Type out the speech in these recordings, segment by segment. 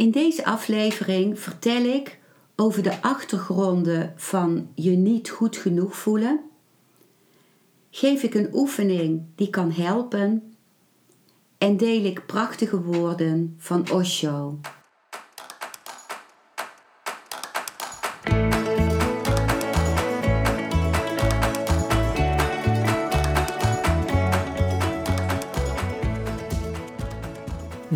In deze aflevering vertel ik over de achtergronden van je niet goed genoeg voelen. Geef ik een oefening die kan helpen en deel ik prachtige woorden van Osho.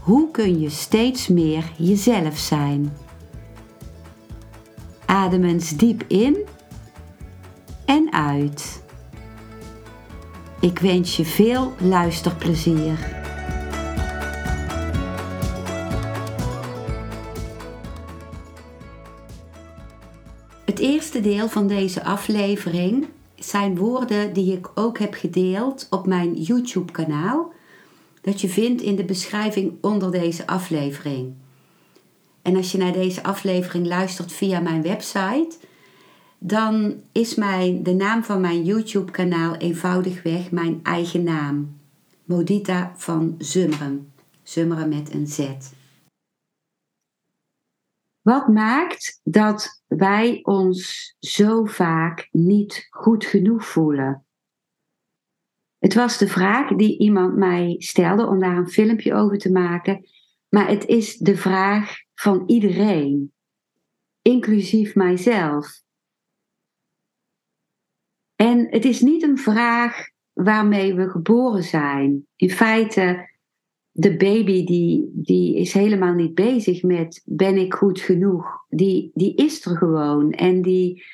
hoe kun je steeds meer jezelf zijn? Adem eens diep in en uit. Ik wens je veel luisterplezier. Het eerste deel van deze aflevering zijn woorden die ik ook heb gedeeld op mijn YouTube-kanaal dat je vindt in de beschrijving onder deze aflevering. En als je naar deze aflevering luistert via mijn website, dan is mijn, de naam van mijn YouTube-kanaal eenvoudigweg mijn eigen naam. Modita van Zummeren. Zummeren met een Z. Wat maakt dat wij ons zo vaak niet goed genoeg voelen? Het was de vraag die iemand mij stelde om daar een filmpje over te maken. Maar het is de vraag van iedereen, inclusief mijzelf. En het is niet een vraag waarmee we geboren zijn. In feite, de baby die, die is helemaal niet bezig met ben ik goed genoeg. Die, die is er gewoon en die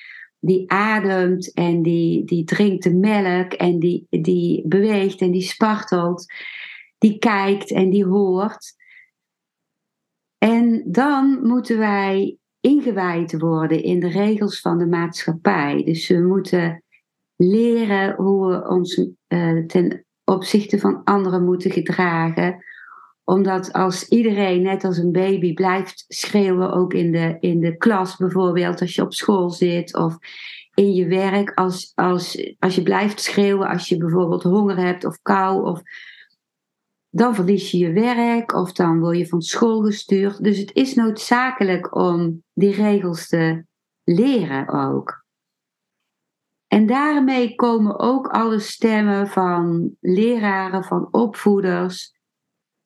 die ademt en die, die drinkt de melk en die, die beweegt en die spartelt. Die kijkt en die hoort. En dan moeten wij ingewijd worden in de regels van de maatschappij. Dus we moeten leren hoe we ons uh, ten opzichte van anderen moeten gedragen omdat als iedereen, net als een baby, blijft schreeuwen, ook in de, in de klas bijvoorbeeld, als je op school zit of in je werk, als, als, als je blijft schreeuwen, als je bijvoorbeeld honger hebt of kou, of, dan verlies je je werk of dan word je van school gestuurd. Dus het is noodzakelijk om die regels te leren ook. En daarmee komen ook alle stemmen van leraren, van opvoeders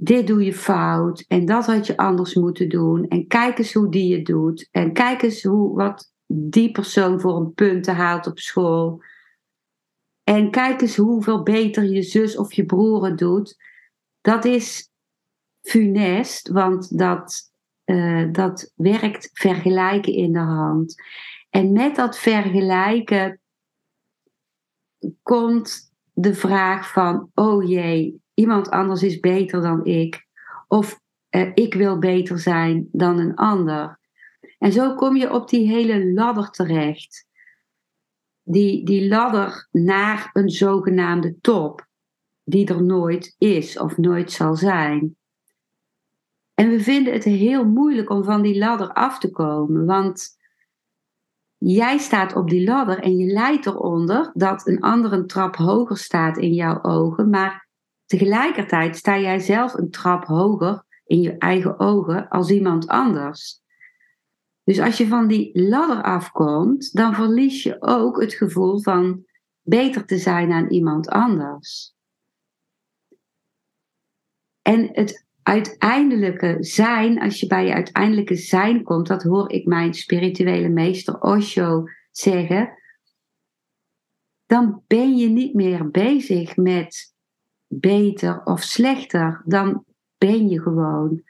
dit doe je fout en dat had je anders moeten doen. En kijk eens hoe die het doet. En kijk eens hoe, wat die persoon voor een punten haalt op school. En kijk eens hoeveel beter je zus of je broer het doet. Dat is funest, want dat, uh, dat werkt vergelijken in de hand. En met dat vergelijken komt de vraag van, oh jee, iemand anders is beter dan ik. Of eh, ik wil beter zijn dan een ander. En zo kom je op die hele ladder terecht. Die, die ladder naar een zogenaamde top, die er nooit is of nooit zal zijn. En we vinden het heel moeilijk om van die ladder af te komen, want jij staat op die ladder en je lijdt eronder dat een ander een trap hoger staat in jouw ogen, maar Tegelijkertijd sta jij zelf een trap hoger in je eigen ogen als iemand anders. Dus als je van die ladder afkomt, dan verlies je ook het gevoel van beter te zijn dan iemand anders. En het uiteindelijke zijn, als je bij je uiteindelijke zijn komt, dat hoor ik mijn spirituele meester Osho zeggen, dan ben je niet meer bezig met beter of slechter, dan ben je gewoon.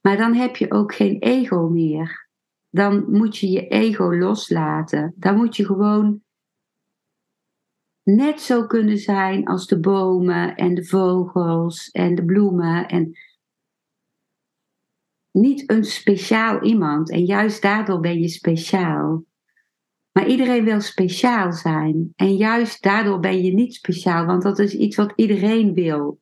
Maar dan heb je ook geen ego meer. Dan moet je je ego loslaten. Dan moet je gewoon net zo kunnen zijn als de bomen en de vogels en de bloemen. En niet een speciaal iemand. En juist daardoor ben je speciaal. Maar iedereen wil speciaal zijn. En juist daardoor ben je niet speciaal, want dat is iets wat iedereen wil.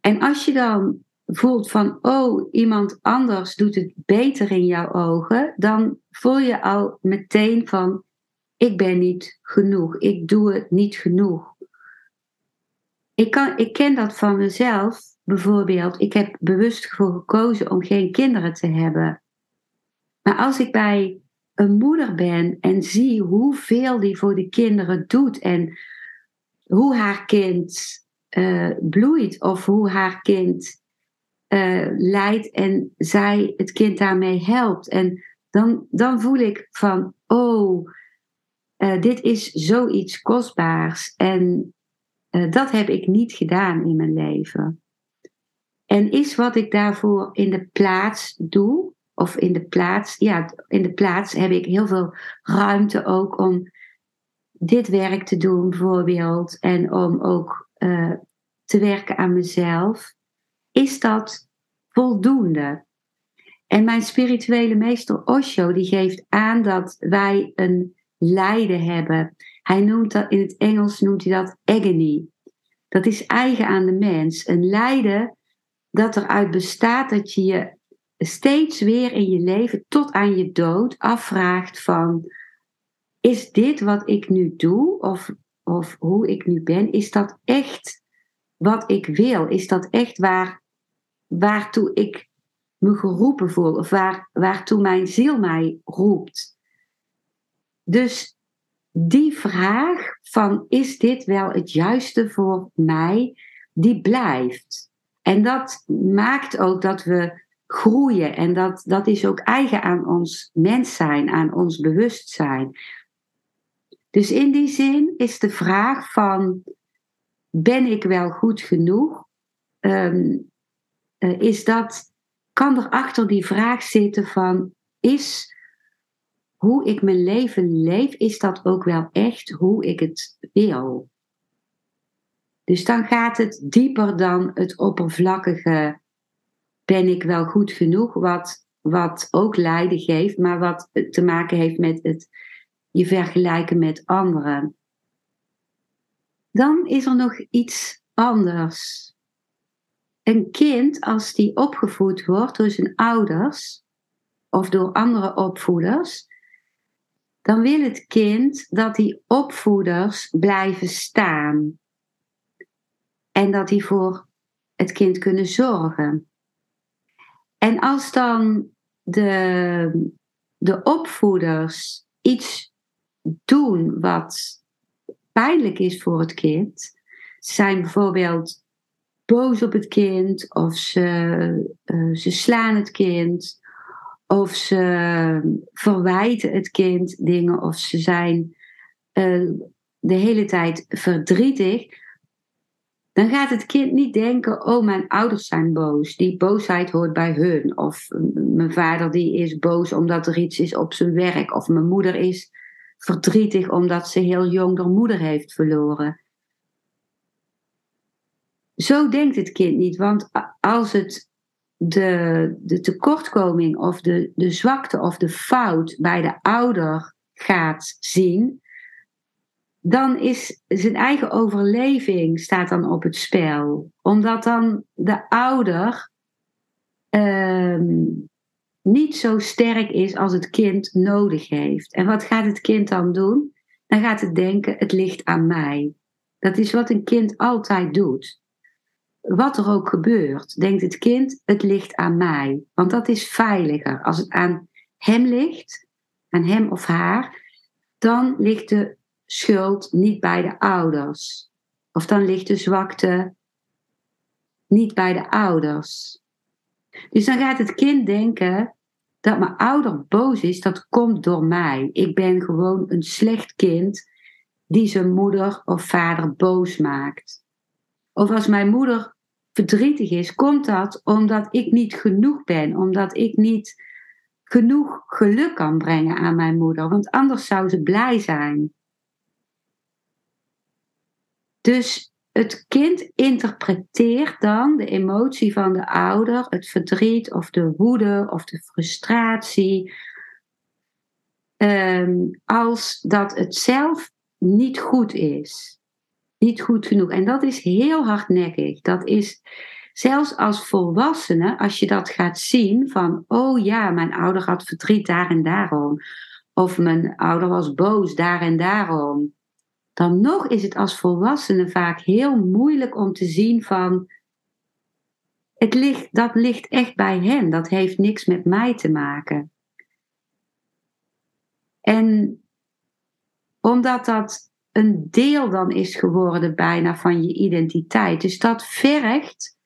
En als je dan voelt van, oh, iemand anders doet het beter in jouw ogen, dan voel je al meteen van, ik ben niet genoeg, ik doe het niet genoeg. Ik, kan, ik ken dat van mezelf, bijvoorbeeld. Ik heb bewust voor gekozen om geen kinderen te hebben. Maar als ik bij een moeder ben en zie hoeveel die voor de kinderen doet en hoe haar kind uh, bloeit of hoe haar kind uh, leidt en zij het kind daarmee helpt. En dan, dan voel ik van, oh, uh, dit is zoiets kostbaars. En dat heb ik niet gedaan in mijn leven. En is wat ik daarvoor in de plaats doe, of in de plaats, ja, in de plaats heb ik heel veel ruimte ook om dit werk te doen, bijvoorbeeld, en om ook uh, te werken aan mezelf, is dat voldoende? En mijn spirituele meester Osho, die geeft aan dat wij een lijden hebben. Hij noemt dat, in het Engels noemt hij dat agony. Dat is eigen aan de mens. Een lijden dat eruit bestaat dat je je steeds weer in je leven tot aan je dood afvraagt van is dit wat ik nu doe of, of hoe ik nu ben, is dat echt wat ik wil? Is dat echt waar, waartoe ik me geroepen voel of waar, waartoe mijn ziel mij roept? Dus die vraag van is dit wel het juiste voor mij, die blijft. En dat maakt ook dat we groeien. En dat, dat is ook eigen aan ons mens zijn, aan ons bewustzijn. Dus in die zin is de vraag van, ben ik wel goed genoeg? Um, is dat, kan er achter die vraag zitten van, is hoe ik mijn leven leef, is dat ook wel echt hoe ik het wil? Dus dan gaat het dieper dan het oppervlakkige ben ik wel goed genoeg, wat, wat ook lijden geeft, maar wat te maken heeft met het je vergelijken met anderen. Dan is er nog iets anders. Een kind, als die opgevoed wordt door zijn ouders of door andere opvoeders, dan wil het kind dat die opvoeders blijven staan. En dat die voor het kind kunnen zorgen. En als dan de, de opvoeders iets doen wat pijnlijk is voor het kind, zijn bijvoorbeeld boos op het kind, of ze, uh, ze slaan het kind, of ze verwijten het kind dingen, of ze zijn uh, de hele tijd verdrietig, dan gaat het kind niet denken, oh mijn ouders zijn boos. Die boosheid hoort bij hun. Of mijn vader die is boos omdat er iets is op zijn werk. Of mijn moeder is verdrietig omdat ze heel jong haar moeder heeft verloren. Zo denkt het kind niet, want als het de, de tekortkoming of de, de zwakte of de fout bij de ouder gaat zien, dan is zijn eigen overleving staat dan op het spel. Omdat dan de ouder ehm, niet zo sterk is als het kind nodig heeft. En wat gaat het kind dan doen? Dan gaat het denken, het ligt aan mij. Dat is wat een kind altijd doet. Wat er ook gebeurt, denkt het kind, het ligt aan mij. Want dat is veiliger. Als het aan hem ligt, aan hem of haar, dan ligt de schuld niet bij de ouders. Of dan ligt de zwakte niet bij de ouders. Dus dan gaat het kind denken dat mijn ouder boos is, dat komt door mij. Ik ben gewoon een slecht kind die zijn moeder of vader boos maakt. Of als mijn moeder verdrietig is, komt dat omdat ik niet genoeg ben, omdat ik niet genoeg geluk kan brengen aan mijn moeder, want anders zou ze blij zijn. Dus het kind interpreteert dan de emotie van de ouder, het verdriet of de woede of de frustratie, ehm, als dat het zelf niet goed is. Niet goed genoeg. En dat is heel hardnekkig. Dat is zelfs als volwassene, als je dat gaat zien van, oh ja, mijn ouder had verdriet daar en daarom. Of mijn ouder was boos daar en daarom dan nog is het als volwassene vaak heel moeilijk om te zien van, het ligt, dat ligt echt bij hen, dat heeft niks met mij te maken. En omdat dat een deel dan is geworden bijna van je identiteit, dus dat vergt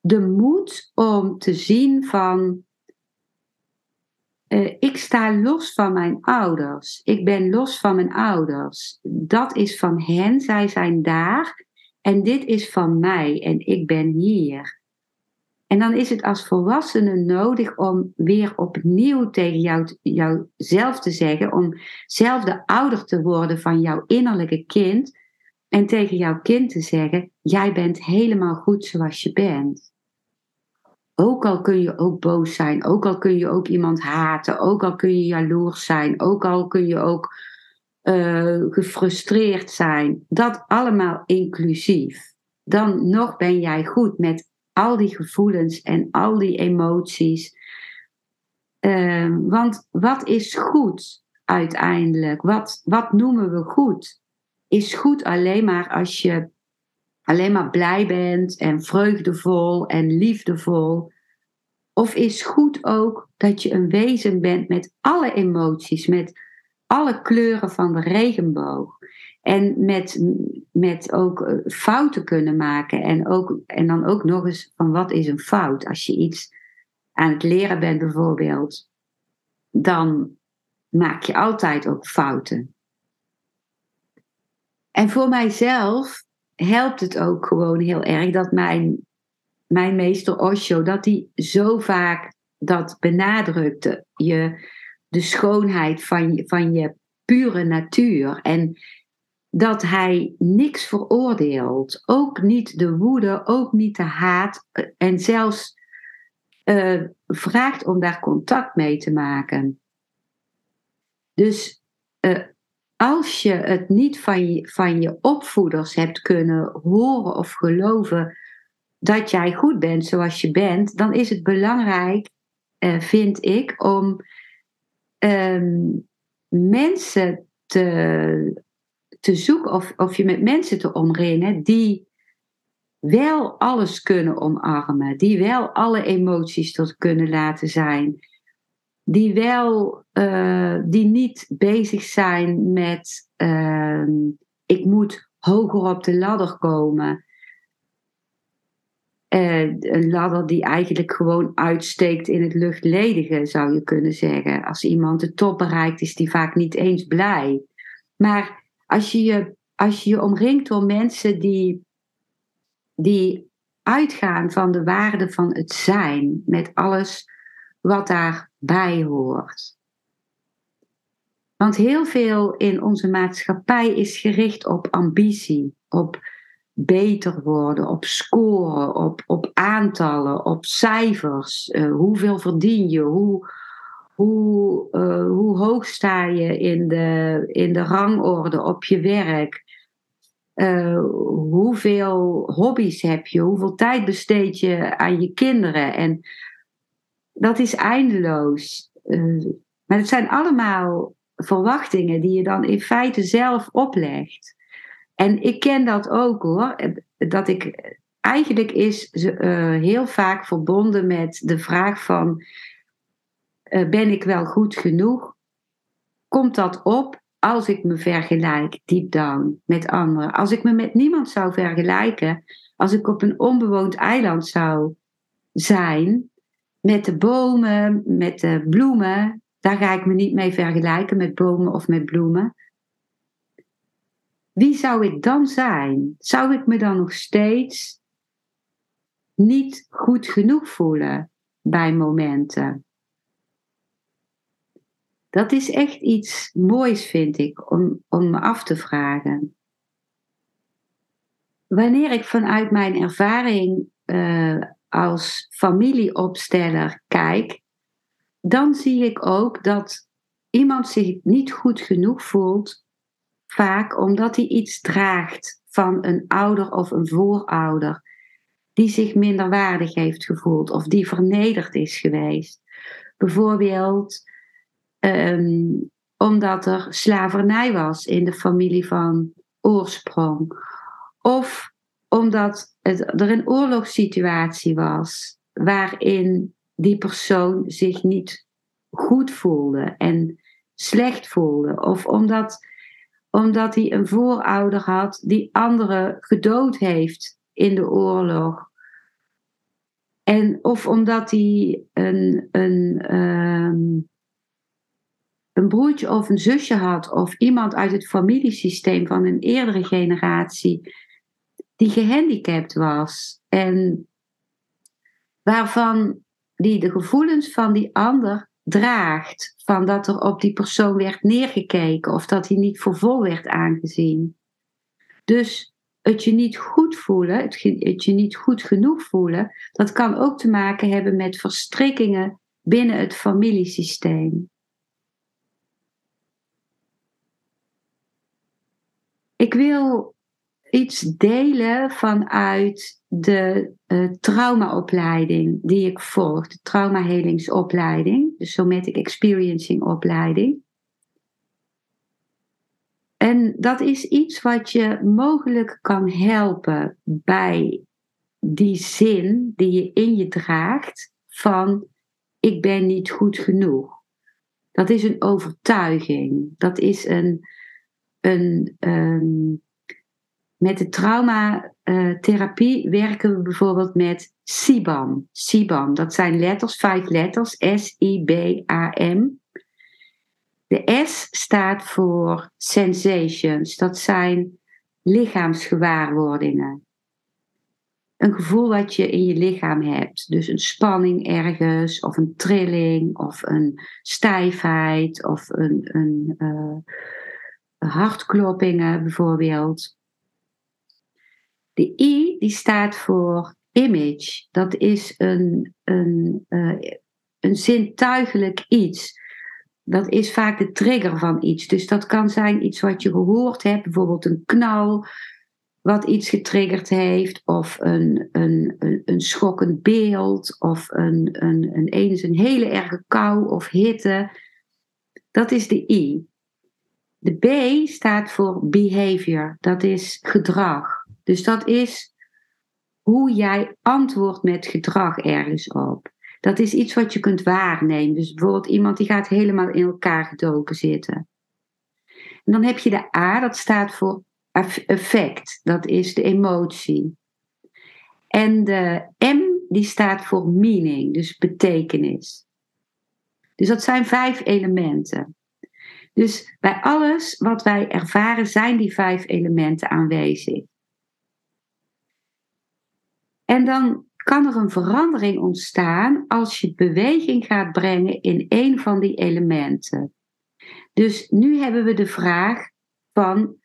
de moed om te zien van uh, ik sta los van mijn ouders. Ik ben los van mijn ouders. Dat is van hen, zij zijn daar. En dit is van mij en ik ben hier. En dan is het als volwassene nodig om weer opnieuw tegen jou, jouzelf te zeggen, om zelf de ouder te worden van jouw innerlijke kind. En tegen jouw kind te zeggen: Jij bent helemaal goed zoals je bent. Ook al kun je ook boos zijn, ook al kun je ook iemand haten, ook al kun je jaloers zijn, ook al kun je ook uh, gefrustreerd zijn. Dat allemaal inclusief. Dan nog ben jij goed met al die gevoelens en al die emoties. Uh, want wat is goed uiteindelijk? Wat, wat noemen we goed? Is goed alleen maar als je alleen maar blij bent en vreugdevol en liefdevol? Of is goed ook dat je een wezen bent met alle emoties, met alle kleuren van de regenboog? En met, met ook eh, fouten kunnen maken. En, ook, en dan ook nog eens van wat is een fout? Als je iets aan het leren bent bijvoorbeeld, dan maak je altijd ook fouten. En voor mijzelf helpt het ook gewoon heel erg dat mijn, mijn meester Osho, dat hij zo vaak dat benadrukte. Je, de schoonheid van van je pure natuur. En dat hij niks veroordeelt. Ook niet de woede, ook niet de haat. En zelfs uh, vraagt om daar contact mee te maken. Dus uh, als je het niet van je, van je opvoeders hebt kunnen horen of geloven dat jij goed bent zoals je bent, dan is het belangrijk, uh, vind ik, om um, mensen te, te zoeken of, of je met mensen te omringen die wel alles kunnen omarmen, die wel alle emoties tot kunnen laten zijn die wel, uh, die niet bezig zijn met uh, ik moet hoger op de ladder komen. Uh, een ladder die eigenlijk gewoon uitsteekt in het luchtledige, zou je kunnen zeggen. Als iemand de top bereikt, is die vaak niet eens blij. Maar als je je, als je, je omringt door mensen die, die uitgaan van de waarde van het zijn, met alles wat daarbij hoort. Want heel veel in onze maatschappij is gericht op ambitie, op beter worden, op scoren, op, op aantallen, op cijfers. Uh, hoeveel verdien je? Hoe, hoe, uh, hoe hoog sta je in de, in de rangorde op je werk? Uh, hoeveel hobby's heb je? Hoeveel tijd besteed je aan je kinderen? En dat is eindeloos. Uh, maar het zijn allemaal verwachtingen die je dan in feite zelf oplegt. En ik ken dat ook hoor. Dat ik eigenlijk is uh, heel vaak verbonden met de vraag van ben ik wel goed genoeg? Komt dat op als ik me vergelijk deep down met anderen? Als ik me met niemand zou vergelijken, als ik op een onbewoond eiland zou zijn, met de bomen, met de bloemen, daar ga ik me niet mee vergelijken met bomen of met bloemen. Wie zou ik dan zijn? Zou ik me dan nog steeds niet goed genoeg voelen bij momenten? Dat is echt iets moois, vind ik, om, om me af te vragen. wanneer ik vanuit mijn ervaring uh, als familieopsteller kijk, dan zie ik ook dat iemand zich niet goed genoeg voelt, vaak omdat hij iets draagt van een ouder of een voorouder, die zich minderwaardig heeft gevoeld of die vernederd is geweest. Bijvoorbeeld um, omdat er slavernij was in de familie van oorsprong. Of omdat het, er een oorlogssituatie was waarin die persoon zich niet goed voelde en slecht voelde. Of omdat, omdat hij een voorouder had die anderen gedood heeft in de oorlog. En of omdat hij een, een, ehm, een broertje of een zusje had, of iemand uit het familiesysteem van een eerdere generatie die gehandicapt was en waarvan die de gevoelens van die ander draagt, van dat er op die persoon werd neergekeken of dat hij niet voor vol werd aangezien. Dus het je niet goed voelen, het, het je niet goed genoeg voelen, dat kan ook te maken hebben met verstrikkingen binnen het familiesysteem. Ik wil iets delen vanuit de uh, traumaopleiding die ik volg, de traumahelingsopleiding, de somatic experiencing opleiding. En dat is iets wat je mogelijk kan helpen bij die zin die je in je draagt van ik ben niet goed genoeg. Dat is een overtuiging. Dat is een, een, um, met de traumatherapie werken we bijvoorbeeld met SIBAM. SIBAM, dat zijn letters, vijf letters, S-I-B-A-M. De S staat voor sensations, dat zijn lichaamsgewaarwordingen. Een gevoel wat je in je lichaam hebt. Dus een spanning ergens, of een trilling, of een stijfheid, of een, een uh, hartkloppingen bijvoorbeeld. De I die staat voor image. Dat is een, een, uh, een zintuigelijk iets. Dat is vaak de trigger van iets. Dus dat kan zijn iets wat je gehoord hebt, bijvoorbeeld een knal, wat iets getriggerd heeft, of een, een, een, een schokkend beeld, of een, een, een, eens een hele erge kou of hitte. Dat is de I. De B staat voor behavior, dat is gedrag. Dus dat is hoe jij antwoordt met gedrag ergens op. Dat is iets wat je kunt waarnemen. Dus bijvoorbeeld iemand die gaat helemaal in elkaar gedoken zitten. En dan heb je de A, dat staat voor effect. Dat is de emotie. En de M, die staat voor meaning, dus betekenis. Dus dat zijn vijf elementen. Dus bij alles wat wij ervaren zijn die vijf elementen aanwezig. En dan kan er een verandering ontstaan als je beweging gaat brengen in een van die elementen. Dus nu hebben we de vraag van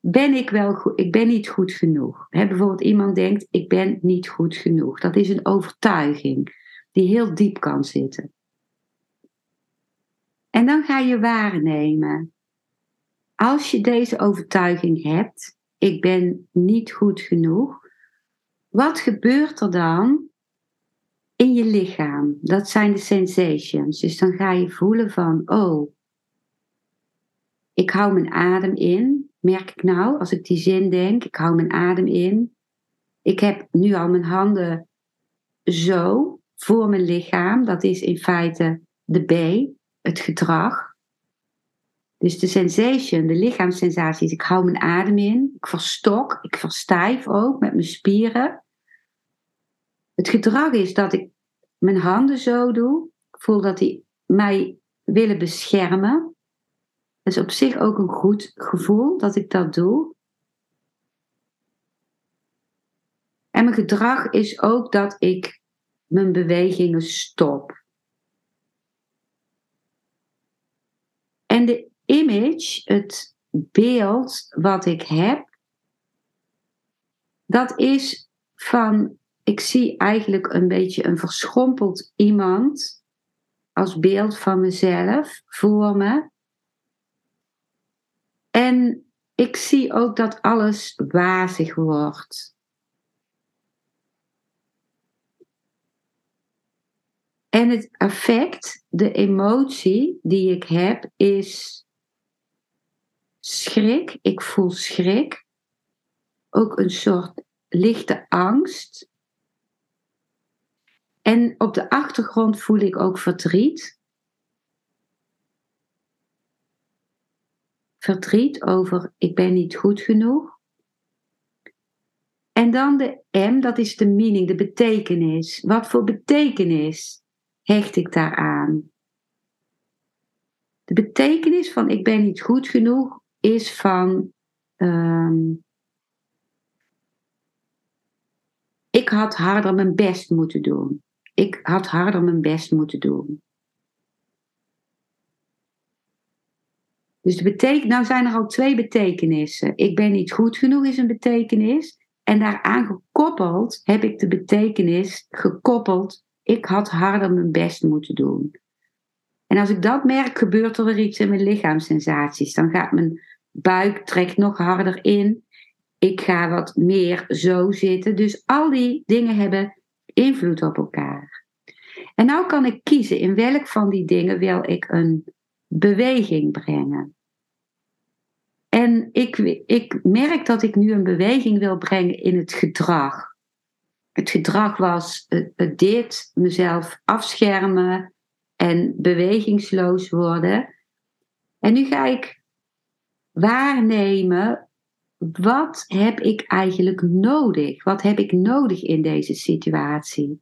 ben ik wel goed, ik ben niet goed genoeg. bijvoorbeeld iemand denkt ik ben niet goed genoeg. Dat is een overtuiging die heel diep kan zitten. En dan ga je waarnemen. Als je deze overtuiging hebt, ik ben niet goed genoeg, wat gebeurt er dan in je lichaam? Dat zijn de sensations. Dus dan ga je voelen van, oh, ik hou mijn adem in. Merk ik nou, als ik die zin denk, ik hou mijn adem in. Ik heb nu al mijn handen zo voor mijn lichaam. Dat is in feite de B, het gedrag. Dus de sensation, de lichaamssensaties. Ik hou mijn adem in. Ik verstok, ik verstijf ook met mijn spieren. Het gedrag is dat ik mijn handen zo doe. Ik voel dat die mij willen beschermen. Dat is op zich ook een goed gevoel dat ik dat doe. En mijn gedrag is ook dat ik mijn bewegingen stop. En de image, het beeld wat ik heb, dat is van, ik zie eigenlijk een beetje een verschrompeld iemand als beeld van mezelf voor me. En ik zie ook dat alles wazig wordt. En het effect, de emotie die ik heb, is schrik. Ik voel schrik. Ook een soort lichte angst. En op de achtergrond voel ik ook verdriet. Verdriet over ik ben niet goed genoeg. En dan de M, dat is de meaning, de betekenis. Wat voor betekenis hecht ik daaraan? De betekenis van ik ben niet goed genoeg is van ehm, ik had harder mijn best moeten doen. Ik had harder mijn best moeten doen. Dus de betek nou zijn er al twee betekenissen. Ik ben niet goed genoeg is een betekenis. En daaraan gekoppeld heb ik de betekenis gekoppeld. Ik had harder mijn best moeten doen. En als ik dat merk, gebeurt er weer iets in mijn lichaamssensaties. Dan gaat mijn buik trekt nog harder in. Ik ga wat meer zo zitten. Dus al die dingen hebben invloed op elkaar. En nou kan ik kiezen in welk van die dingen wil ik een beweging brengen. En ik, ik merk dat ik nu een beweging wil brengen in het gedrag. Het gedrag was dit, mezelf afschermen en bewegingsloos worden. En nu ga ik waarnemen, wat heb ik eigenlijk nodig? Wat heb ik nodig in deze situatie?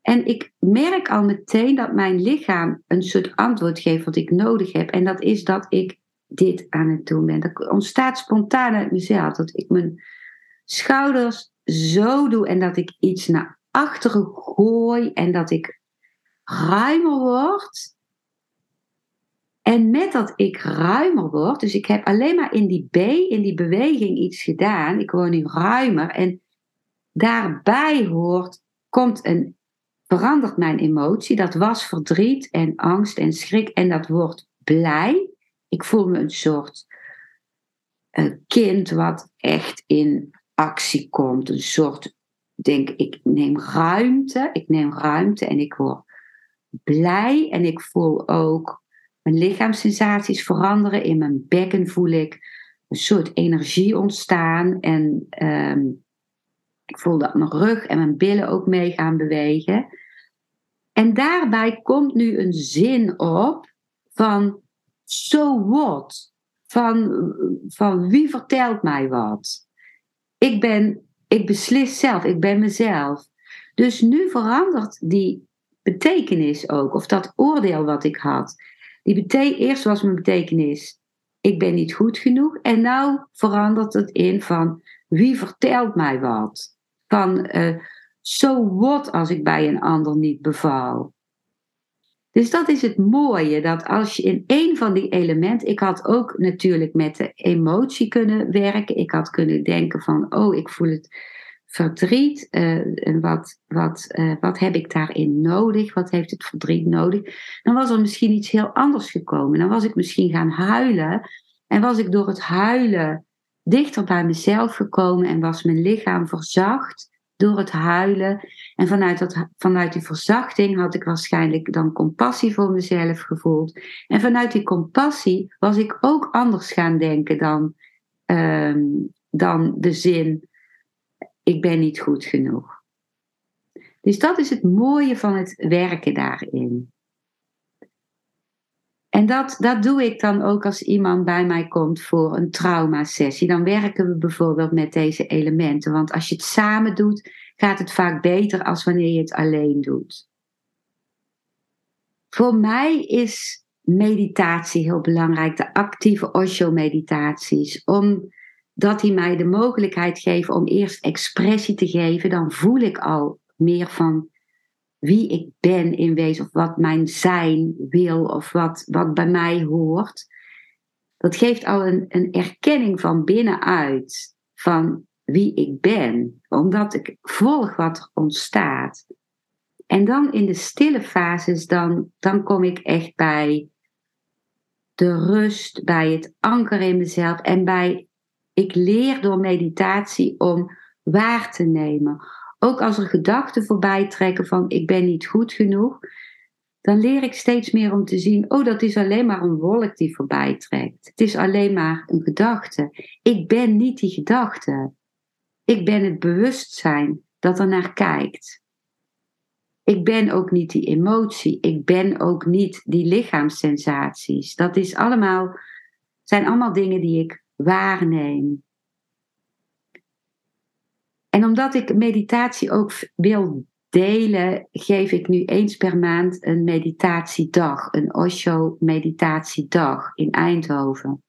En ik merk al meteen dat mijn lichaam een soort antwoord geeft wat ik nodig heb. En dat is dat ik dit aan het doen ben. Dat ontstaat spontaan uit mezelf. Dat ik mijn schouders zo doe en dat ik iets naar achteren gooi en dat ik ruimer word. En met dat ik ruimer word, dus ik heb alleen maar in die B, in die beweging iets gedaan. Ik word nu ruimer en daarbij hoort, komt een, verandert mijn emotie. Dat was verdriet en angst en schrik en dat wordt blij. Ik voel me een soort een kind wat echt in actie komt. Een soort, denk ik, neem ruimte. Ik neem ruimte en ik word blij. En ik voel ook mijn lichaamssensaties veranderen. In mijn bekken voel ik een soort energie ontstaan. En ehm, ik voel dat mijn rug en mijn billen ook mee gaan bewegen. En daarbij komt nu een zin op van so what? Van, van wie vertelt mij wat? Ik ben, ik beslis zelf, ik ben mezelf. Dus nu verandert die betekenis ook, of dat oordeel wat ik had. Die eerst was mijn betekenis, ik ben niet goed genoeg. En nou verandert het in van, wie vertelt mij wat? Van, uh, so what als ik bij een ander niet beval? Dus dat is het mooie, dat als je in één van die elementen, ik had ook natuurlijk met de emotie kunnen werken. Ik had kunnen denken van, oh, ik voel het verdriet. Uh, en wat, wat, uh, wat heb ik daarin nodig? Wat heeft het verdriet nodig? Dan was er misschien iets heel anders gekomen. Dan was ik misschien gaan huilen. En was ik door het huilen dichter bij mezelf gekomen en was mijn lichaam verzacht door het huilen. En vanuit, dat, vanuit die verzachting had ik waarschijnlijk dan compassie voor mezelf gevoeld. En vanuit die compassie was ik ook anders gaan denken dan, ehm, dan de zin: ik ben niet goed genoeg. Dus dat is het mooie van het werken daarin. En dat, dat doe ik dan ook als iemand bij mij komt voor een traumasessie. Dan werken we bijvoorbeeld met deze elementen. Want als je het samen doet, gaat het vaak beter als wanneer je het alleen doet. Voor mij is meditatie heel belangrijk, de actieve Osho-meditaties, omdat die mij de mogelijkheid geven om eerst expressie te geven. Dan voel ik al meer van wie ik ben in wezen, of wat mijn zijn wil, of wat, wat bij mij hoort. Dat geeft al een, een erkenning van binnenuit. Van wie ik ben, omdat ik volg wat er ontstaat. En dan in de stille fases, dan, dan kom ik echt bij de rust, bij het anker in mezelf en bij, ik leer door meditatie om waar te nemen. Ook als er gedachten voorbij trekken van ik ben niet goed genoeg, dan leer ik steeds meer om te zien, oh dat is alleen maar een wolk die voorbij trekt. Het is alleen maar een gedachte. Ik ben niet die gedachte. Ik ben het bewustzijn dat er naar kijkt. Ik ben ook niet die emotie. Ik ben ook niet die lichaamssensaties. Dat is allemaal, zijn allemaal dingen die ik waarneem. En omdat ik meditatie ook wil delen, geef ik nu eens per maand een meditatiedag, een Osho meditatiedag in Eindhoven.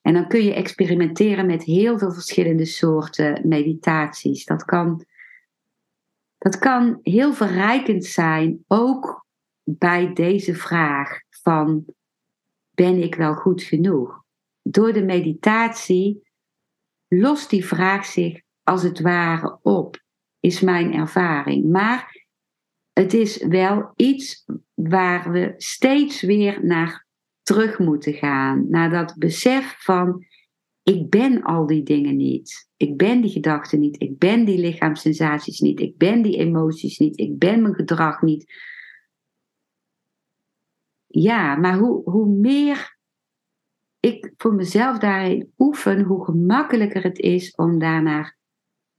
En dan kun je experimenteren met heel veel verschillende soorten meditaties. Dat kan, dat kan heel verrijkend zijn, ook bij deze vraag van ben ik wel goed genoeg? Door de meditatie lost die vraag zich als het ware op, is mijn ervaring. Maar het is wel iets waar we steeds weer naar terug moeten gaan. Naar dat besef van, ik ben al die dingen niet. Ik ben die gedachten niet. Ik ben die lichaamssensaties niet. Ik ben die emoties niet. Ik ben mijn gedrag niet. Ja, maar hoe, hoe meer ik voor mezelf daarin oefen, hoe gemakkelijker het is om daarnaar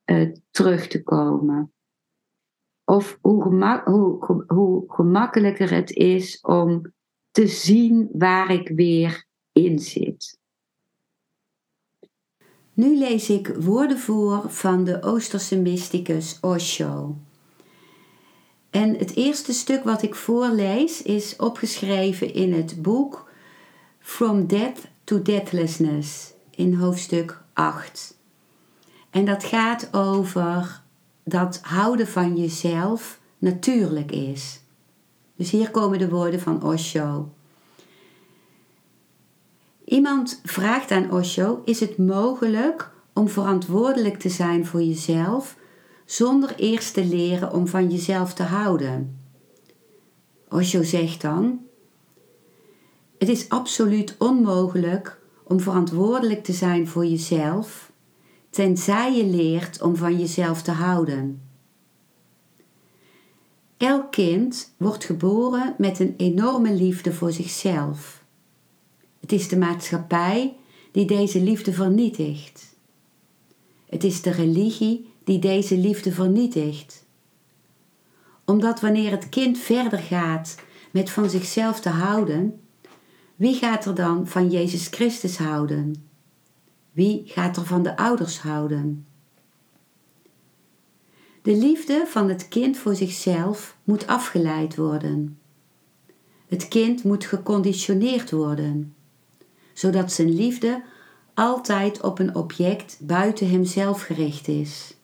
uh, terug te komen. Of hoe, gemak, hoe, hoe gemakkelijker het is om te zien waar ik weer in zit. Nu lees ik woorden voor van de Oosterse mysticus Osho. En het eerste stuk wat ik voorlees is opgeschreven in het boek From Death to Deathlessness in hoofdstuk 8. En dat gaat over dat houden van jezelf natuurlijk is. Dus hier komen de woorden van Osho. Iemand vraagt aan Osho: Is het mogelijk om verantwoordelijk te zijn voor jezelf zonder eerst te leren om van jezelf te houden? Osho zegt dan: Het is absoluut onmogelijk om verantwoordelijk te zijn voor jezelf, tenzij je leert om van jezelf te houden. Elk kind wordt geboren met een enorme liefde voor zichzelf. Het is de maatschappij die deze liefde vernietigt. Het is de religie die deze liefde vernietigt. Omdat wanneer het kind verder gaat met van zichzelf te houden, wie gaat er dan van Jezus Christus houden? Wie gaat er van de ouders houden? De liefde van het kind voor zichzelf moet afgeleid worden. Het kind moet geconditioneerd worden, zodat zijn liefde altijd op een object buiten hemzelf gericht is.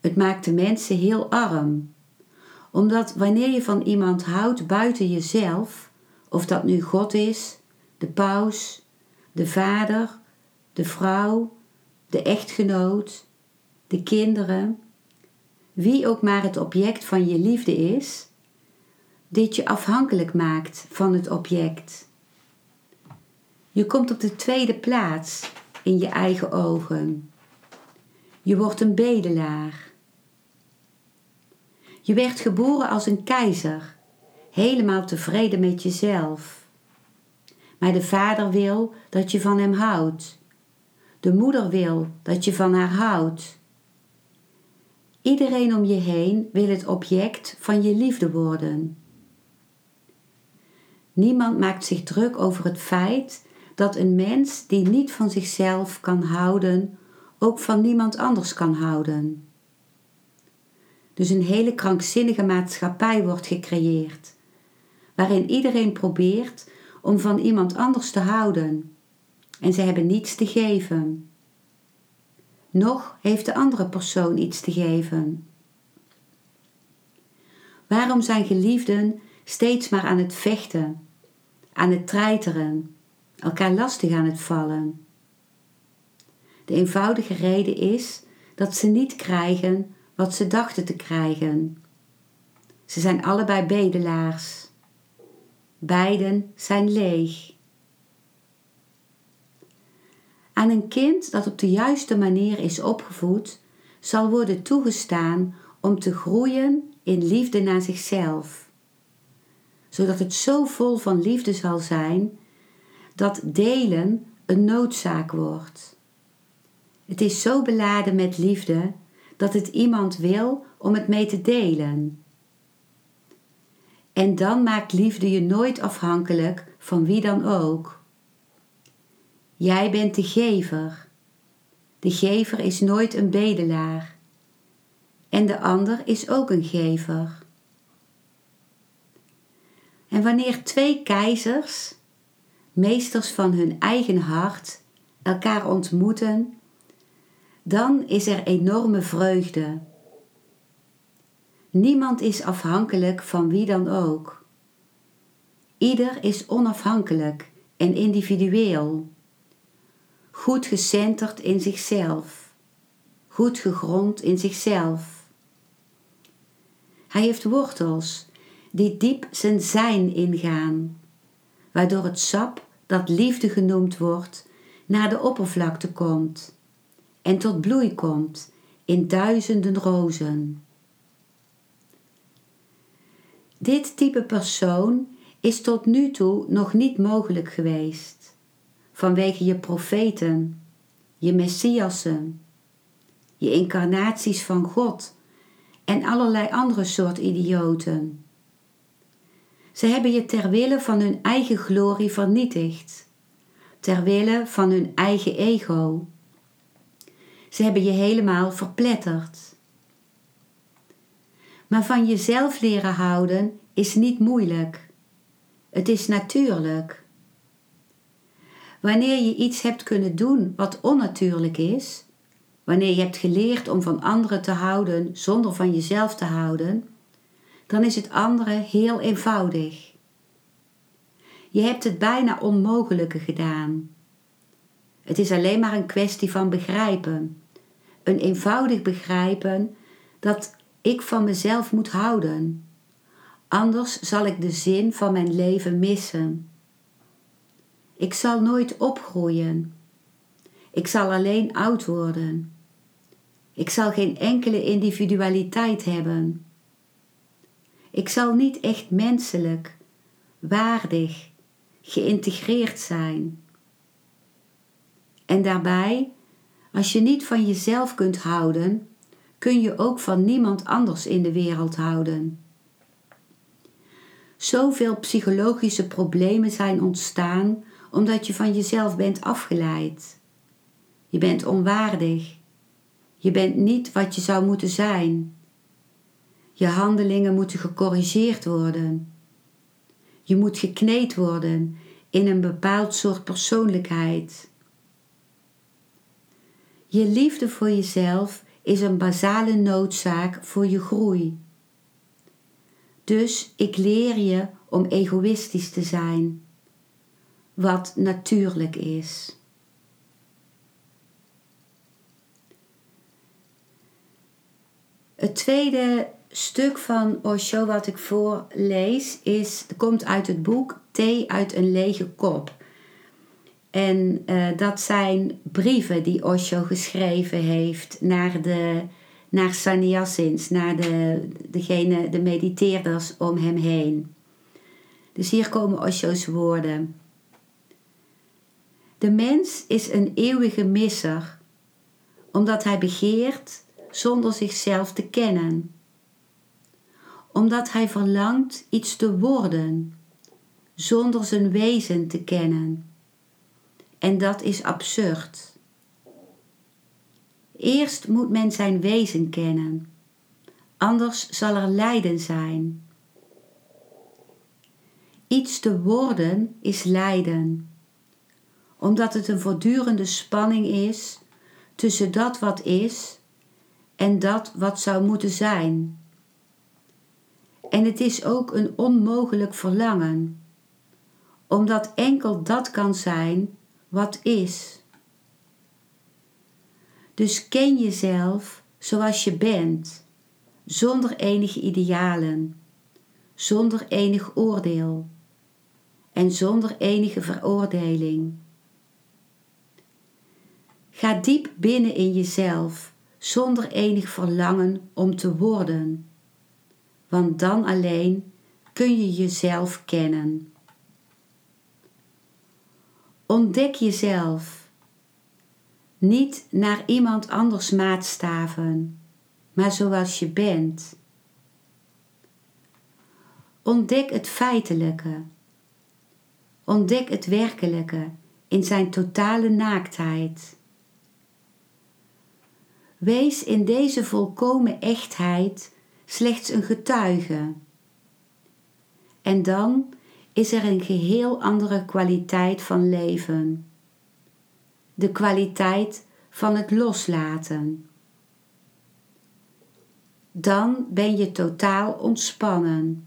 Het maakt de mensen heel arm, omdat wanneer je van iemand houdt buiten jezelf, of dat nu God is, de paus, de vader, de vrouw, de echtgenoot, de kinderen, wie ook maar het object van je liefde is, dit je afhankelijk maakt van het object. Je komt op de tweede plaats in je eigen ogen. Je wordt een bedelaar. Je werd geboren als een keizer, helemaal tevreden met jezelf. Maar de vader wil dat je van hem houdt. De moeder wil dat je van haar houdt. Iedereen om je heen wil het object van je liefde worden. Niemand maakt zich druk over het feit dat een mens die niet van zichzelf kan houden, ook van niemand anders kan houden. Dus een hele krankzinnige maatschappij wordt gecreëerd, waarin iedereen probeert om van iemand anders te houden en ze hebben niets te geven nog heeft de andere persoon iets te geven. Waarom zijn geliefden steeds maar aan het vechten, aan het treiteren, elkaar lastig aan het vallen? De eenvoudige reden is dat ze niet krijgen wat ze dachten te krijgen. Ze zijn allebei bedelaars. Beiden zijn leeg. Aan een kind dat op de juiste manier is opgevoed, zal worden toegestaan om te groeien in liefde naar zichzelf, zodat het zo vol van liefde zal zijn dat delen een noodzaak wordt. Het is zo beladen met liefde dat het iemand wil om het mee te delen. En dan maakt liefde je nooit afhankelijk van wie dan ook. Jij bent de gever. De gever is nooit een bedelaar. En de ander is ook een gever. En wanneer twee keizers, meesters van hun eigen hart, elkaar ontmoeten, dan is er enorme vreugde. Niemand is afhankelijk van wie dan ook. Ieder is onafhankelijk en individueel goed gecenterd in zichzelf, goed gegrond in zichzelf. Hij heeft wortels die diep zijn zijn ingaan, waardoor het sap dat liefde genoemd wordt naar de oppervlakte komt en tot bloei komt in duizenden rozen. Dit type persoon is tot nu toe nog niet mogelijk geweest vanwege je profeten, je messiassen, je incarnaties van God en allerlei andere soort idioten. Ze hebben je ter wille van hun eigen glorie vernietigd, ter wille van hun eigen ego. Ze hebben je helemaal verpletterd. Maar van jezelf leren houden is niet moeilijk. Het is natuurlijk. Wanneer je iets hebt kunnen doen wat onnatuurlijk is, wanneer je hebt geleerd om van anderen te houden zonder van jezelf te houden, dan is het andere heel eenvoudig. Je hebt het bijna onmogelijke gedaan. Het is alleen maar een kwestie van begrijpen. Een eenvoudig begrijpen dat ik van mezelf moet houden. Anders zal ik de zin van mijn leven missen. Ik zal nooit opgroeien. Ik zal alleen oud worden. Ik zal geen enkele individualiteit hebben. Ik zal niet echt menselijk, waardig, geïntegreerd zijn. En daarbij, als je niet van jezelf kunt houden, kun je ook van niemand anders in de wereld houden. Zoveel psychologische problemen zijn ontstaan omdat je van jezelf bent afgeleid. Je bent onwaardig. Je bent niet wat je zou moeten zijn. Je handelingen moeten gecorrigeerd worden. Je moet gekneed worden in een bepaald soort persoonlijkheid. Je liefde voor jezelf is een basale noodzaak voor je groei. Dus ik leer je om egoïstisch te zijn wat natuurlijk is. Het tweede stuk van Osho wat ik voorlees is, komt uit het boek Thee uit een lege kop. En uh, dat zijn brieven die Osho geschreven heeft naar de naar sannyasins, naar de, degene, de mediteerders om hem heen. Dus hier komen Osho's woorden. De mens is een eeuwige misser, omdat hij begeert zonder zichzelf te kennen. Omdat hij verlangt iets te worden, zonder zijn wezen te kennen. En dat is absurd. Eerst moet men zijn wezen kennen, anders zal er lijden zijn. Iets te worden is lijden omdat het een voortdurende spanning is tussen dat wat is en dat wat zou moeten zijn. En het is ook een onmogelijk verlangen, omdat enkel dat kan zijn wat is. Dus ken jezelf zoals je bent, zonder enige idealen, zonder enig oordeel en zonder enige veroordeling. Ga diep binnen in jezelf zonder enig verlangen om te worden, want dan alleen kun je jezelf kennen. Ontdek jezelf, niet naar iemand anders maatstaven, maar zoals je bent. Ontdek het feitelijke. Ontdek het werkelijke in zijn totale naaktheid. Wees in deze volkomen echtheid slechts een getuige. En dan is er een geheel andere kwaliteit van leven. De kwaliteit van het loslaten. Dan ben je totaal ontspannen.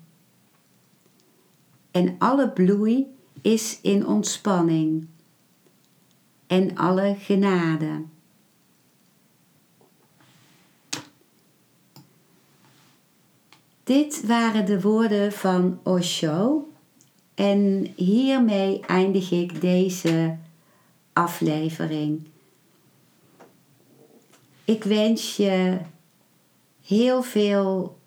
En alle bloei is in ontspanning. En alle genade. Dit waren de woorden van Osho en hiermee eindig ik deze aflevering. Ik wens je heel veel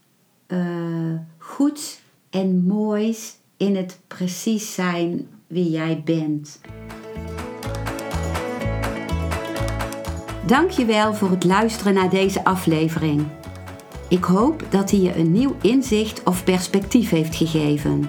uh, goeds en moois in het precies zijn wie jij bent. Dankjewel voor het luisteren naar deze aflevering. Ik hoop dat hij je een nieuw inzicht of perspectief heeft gegeven.